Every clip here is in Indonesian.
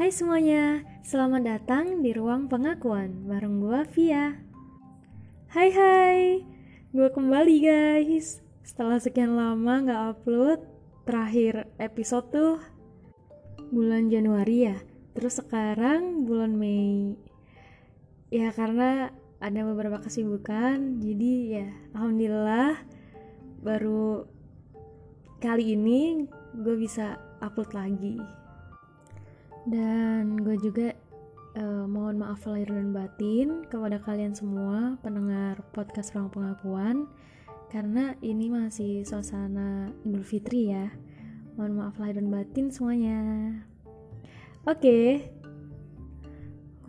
Hai semuanya, selamat datang di Ruang Pengakuan bareng gue Via. Hai hai, gue kembali guys. Setelah sekian lama gak upload, terakhir episode tuh bulan Januari ya. Terus sekarang bulan Mei. Ya karena ada beberapa kesibukan, jadi ya alhamdulillah baru kali ini gue bisa upload lagi dan gue juga uh, mohon maaf lahir dan batin kepada kalian semua pendengar podcast ruang pengakuan karena ini masih suasana Idul Fitri ya mohon maaf lahir dan batin semuanya oke okay.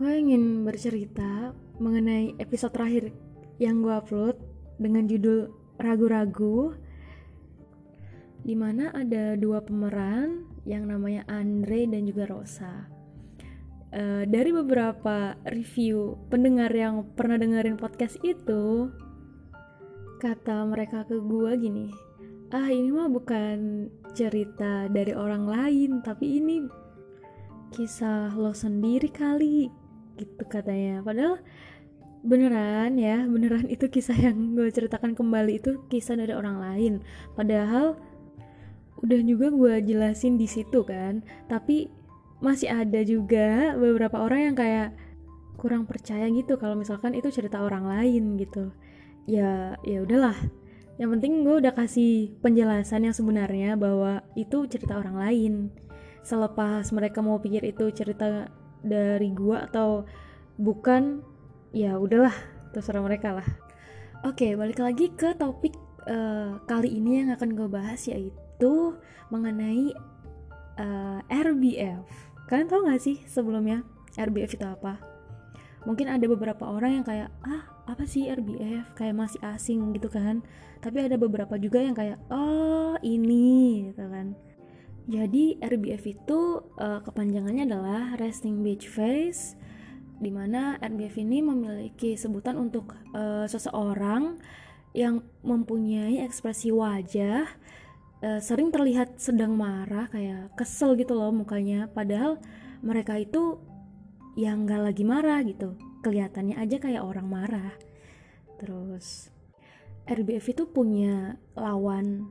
gue ingin bercerita mengenai episode terakhir yang gue upload dengan judul ragu-ragu di mana ada dua pemeran yang namanya Andre dan juga Rosa. Uh, dari beberapa review pendengar yang pernah dengerin podcast itu, kata mereka ke gue gini, ah ini mah bukan cerita dari orang lain, tapi ini kisah lo sendiri kali, gitu katanya. Padahal beneran ya, beneran itu kisah yang gue ceritakan kembali itu kisah dari orang lain. Padahal udah juga gue jelasin di situ kan tapi masih ada juga beberapa orang yang kayak kurang percaya gitu kalau misalkan itu cerita orang lain gitu. Ya ya udahlah. Yang penting gue udah kasih penjelasan yang sebenarnya bahwa itu cerita orang lain. Selepas mereka mau pikir itu cerita dari gue atau bukan ya udahlah terserah mereka lah. Oke balik lagi ke topik uh, kali ini yang akan gue bahas yaitu itu mengenai uh, eh, RBF. Kalian tau gak sih sebelumnya RBF itu apa? Mungkin ada beberapa orang yang kayak ah apa sih RBF kayak masih asing gitu kan. Tapi ada beberapa juga yang kayak oh ini gitu kan. Jadi RBF itu uh, kepanjangannya adalah Resting Beach Face di mana RBF ini memiliki sebutan untuk uh, seseorang yang mempunyai ekspresi wajah uh, sering terlihat sedang marah kayak kesel gitu loh mukanya. Padahal mereka itu yang nggak lagi marah gitu. Kelihatannya aja kayak orang marah. Terus RBF itu punya lawan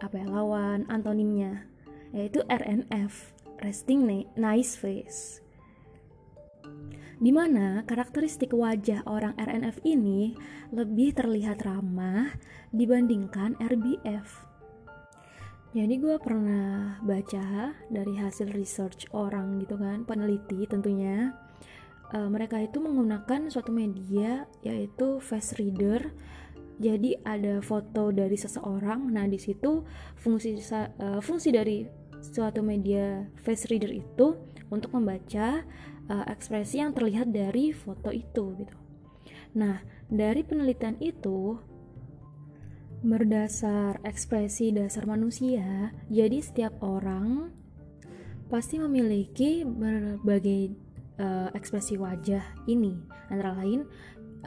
apa ya lawan antonimnya yaitu RNF resting nice face. Di mana karakteristik wajah orang RNF ini lebih terlihat ramah dibandingkan RBF jadi gue pernah baca dari hasil research orang gitu kan, peneliti tentunya. Uh, mereka itu menggunakan suatu media yaitu face reader. Jadi ada foto dari seseorang. Nah di situ fungsi uh, fungsi dari suatu media face reader itu untuk membaca uh, ekspresi yang terlihat dari foto itu gitu. Nah dari penelitian itu Berdasar ekspresi dasar manusia, jadi setiap orang pasti memiliki berbagai uh, ekspresi wajah ini, antara lain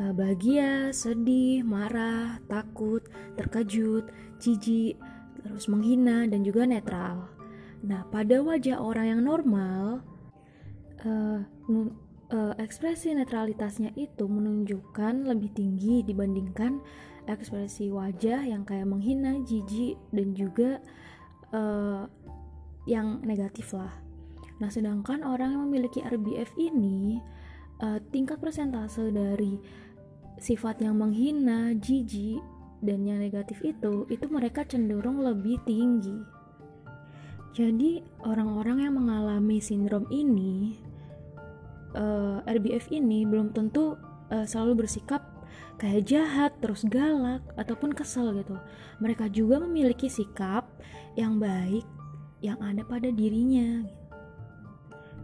uh, bahagia, sedih, marah, takut, terkejut, jijik, terus menghina, dan juga netral. Nah, pada wajah orang yang normal, uh, uh, ekspresi netralitasnya itu menunjukkan lebih tinggi dibandingkan ekspresi wajah yang kayak menghina, jijik dan juga uh, yang negatif lah. Nah, sedangkan orang yang memiliki RBF ini uh, tingkat persentase dari sifat yang menghina, jijik dan yang negatif itu itu mereka cenderung lebih tinggi. Jadi, orang-orang yang mengalami sindrom ini uh, RBF ini belum tentu uh, selalu bersikap kayak jahat, terus galak, ataupun kesel gitu. Mereka juga memiliki sikap yang baik yang ada pada dirinya.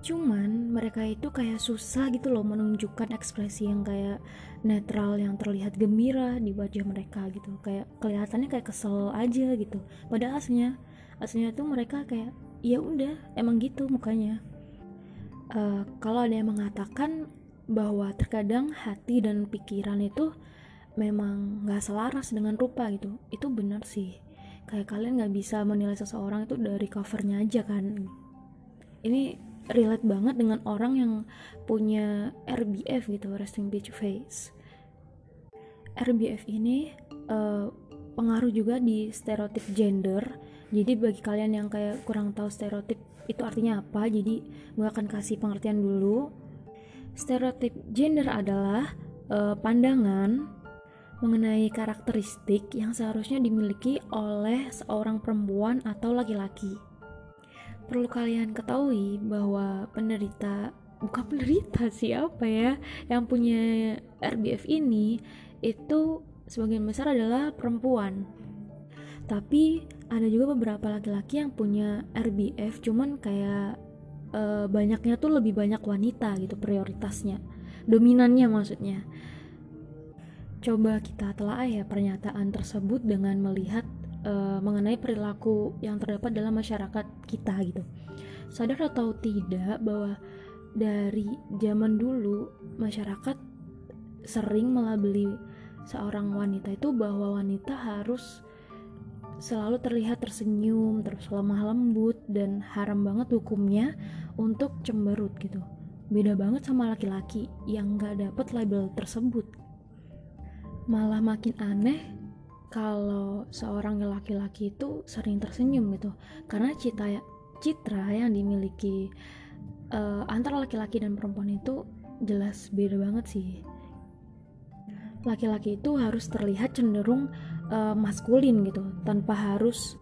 Cuman mereka itu kayak susah gitu loh menunjukkan ekspresi yang kayak netral yang terlihat gembira di wajah mereka gitu. Kayak kelihatannya kayak kesel aja gitu. Padahal aslinya aslinya tuh mereka kayak ya udah emang gitu mukanya. Uh, kalau ada yang mengatakan bahwa terkadang hati dan pikiran itu memang nggak selaras dengan rupa gitu. Itu benar sih. Kayak kalian nggak bisa menilai seseorang itu dari covernya aja kan. Ini relate banget dengan orang yang punya RBF gitu resting bitch face. RBF ini uh, pengaruh juga di stereotip gender. Jadi bagi kalian yang kayak kurang tahu stereotip itu artinya apa jadi gue akan kasih pengertian dulu stereotip gender adalah uh, pandangan mengenai karakteristik yang seharusnya dimiliki oleh seorang perempuan atau laki-laki. Perlu kalian ketahui bahwa penderita bukan penderita siapa ya yang punya RBF ini itu sebagian besar adalah perempuan. Tapi ada juga beberapa laki-laki yang punya RBF cuman kayak e, banyaknya tuh lebih banyak wanita gitu prioritasnya. Dominannya maksudnya. Coba kita telah ya pernyataan tersebut dengan melihat uh, mengenai perilaku yang terdapat dalam masyarakat kita gitu. Sadar atau tidak bahwa dari zaman dulu masyarakat sering melabeli seorang wanita itu bahwa wanita harus selalu terlihat tersenyum, terus lemah lembut dan haram banget hukumnya untuk cemberut gitu. Beda banget sama laki-laki yang gak dapet label tersebut. Malah makin aneh kalau seorang laki-laki itu sering tersenyum gitu karena cita citra yang dimiliki uh, antara laki-laki dan perempuan itu jelas beda banget sih laki-laki itu harus terlihat cenderung uh, maskulin gitu tanpa harus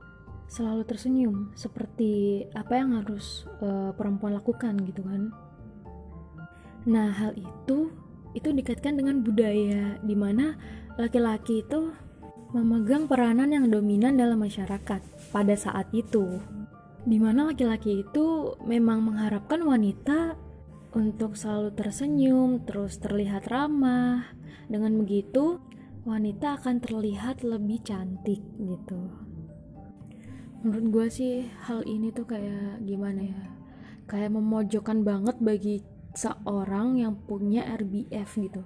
selalu tersenyum seperti apa yang harus uh, perempuan lakukan gitu kan nah hal itu itu dikaitkan dengan budaya di mana laki-laki itu memegang peranan yang dominan dalam masyarakat pada saat itu, di mana laki-laki itu memang mengharapkan wanita untuk selalu tersenyum, terus terlihat ramah. Dengan begitu, wanita akan terlihat lebih cantik gitu. Menurut gue sih hal ini tuh kayak gimana ya? Kayak memojokkan banget bagi seorang yang punya RBF gitu.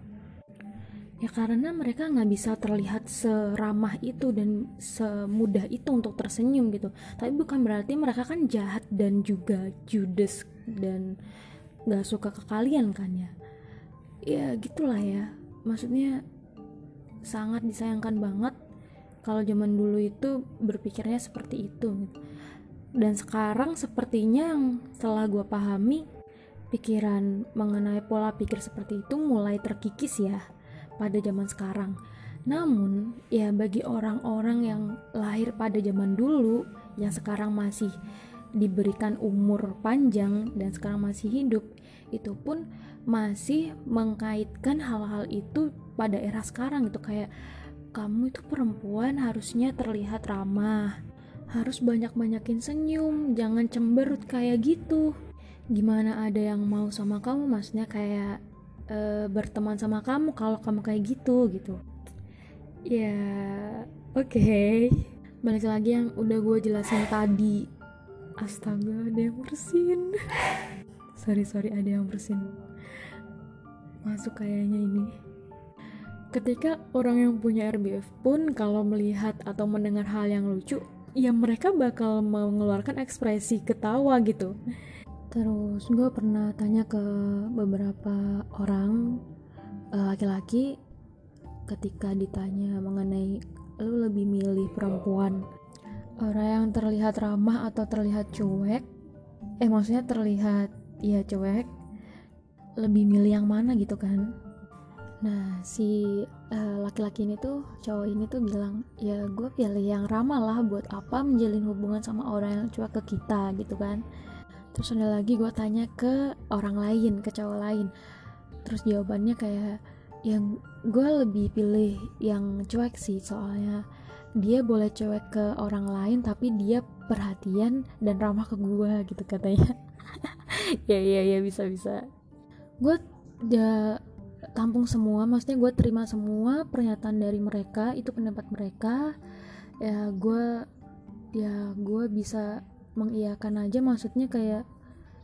Ya karena mereka nggak bisa terlihat seramah itu dan semudah itu untuk tersenyum gitu. Tapi bukan berarti mereka kan jahat dan juga judes dan nggak suka ke kalian kan ya? Ya gitulah ya. Maksudnya sangat disayangkan banget kalau zaman dulu itu berpikirnya seperti itu gitu. dan sekarang sepertinya yang setelah gue pahami pikiran mengenai pola pikir seperti itu mulai terkikis ya pada zaman sekarang. Namun, ya bagi orang-orang yang lahir pada zaman dulu yang sekarang masih diberikan umur panjang dan sekarang masih hidup, itu pun masih mengkaitkan hal-hal itu pada era sekarang gitu kayak kamu itu perempuan harusnya terlihat ramah, harus banyak-banyakin senyum, jangan cemberut kayak gitu. Gimana ada yang mau sama kamu, maksudnya kayak uh, berteman sama kamu kalau kamu kayak gitu gitu. Ya oke. Okay. balik lagi yang udah gue jelasin tadi. Astaga ada yang bersin. Sorry sorry ada yang bersin. Masuk kayaknya ini ketika orang yang punya RBF pun kalau melihat atau mendengar hal yang lucu ya mereka bakal mengeluarkan ekspresi ketawa gitu. Terus gue pernah tanya ke beberapa orang eh, laki-laki uh, ketika ditanya mengenai lu lebih milih perempuan. Orang yang terlihat ramah atau terlihat cuek? Eh maksudnya terlihat ya cuek. Lebih milih yang mana gitu kan nah si uh, laki-laki ini tuh cowok ini tuh bilang ya gue pilih yang ramah lah buat apa menjalin hubungan sama orang yang cuek ke kita gitu kan. Terus ada lagi gue tanya ke orang lain ke cowok lain. Terus jawabannya kayak yang gue lebih pilih yang cuek sih soalnya dia boleh cuek ke orang lain tapi dia perhatian dan ramah ke gue gitu katanya. Ya ya ya bisa bisa. Gue udah tampung semua maksudnya gue terima semua pernyataan dari mereka itu pendapat mereka. Ya gue ya gue bisa mengiyakan aja maksudnya kayak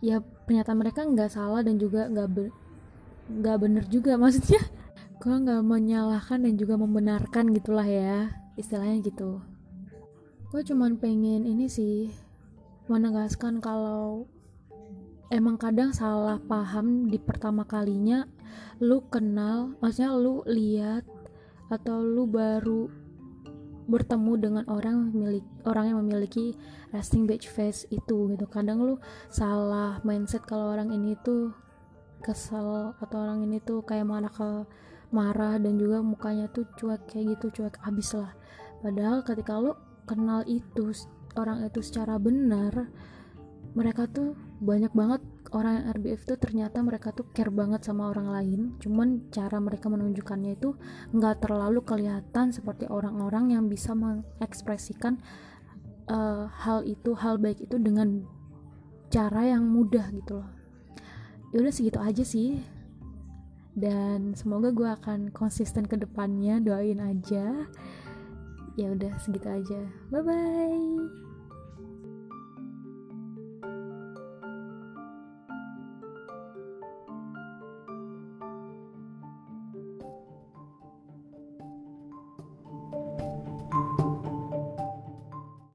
ya pernyataan mereka nggak salah dan juga nggak be nggak bener juga maksudnya gue nggak menyalahkan dan juga membenarkan gitulah ya istilahnya gitu. Gue cuman pengen ini sih menegaskan kalau emang kadang salah paham di pertama kalinya lu kenal maksudnya lu lihat atau lu baru bertemu dengan orang milik orang yang memiliki resting bitch face itu gitu. Kadang lu salah mindset kalau orang ini tuh kesel atau orang ini tuh kayak ke marah dan juga mukanya tuh cuek kayak gitu cuek abis lah. Padahal ketika lu kenal itu orang itu secara benar mereka tuh banyak banget orang yang RBF tuh ternyata mereka tuh care banget sama orang lain. Cuman cara mereka menunjukkannya itu nggak terlalu kelihatan seperti orang-orang yang bisa mengekspresikan uh, hal itu hal baik itu dengan cara yang mudah gitu loh. Ya udah segitu aja sih. Dan semoga gue akan konsisten ke depannya doain aja. Ya udah segitu aja. Bye bye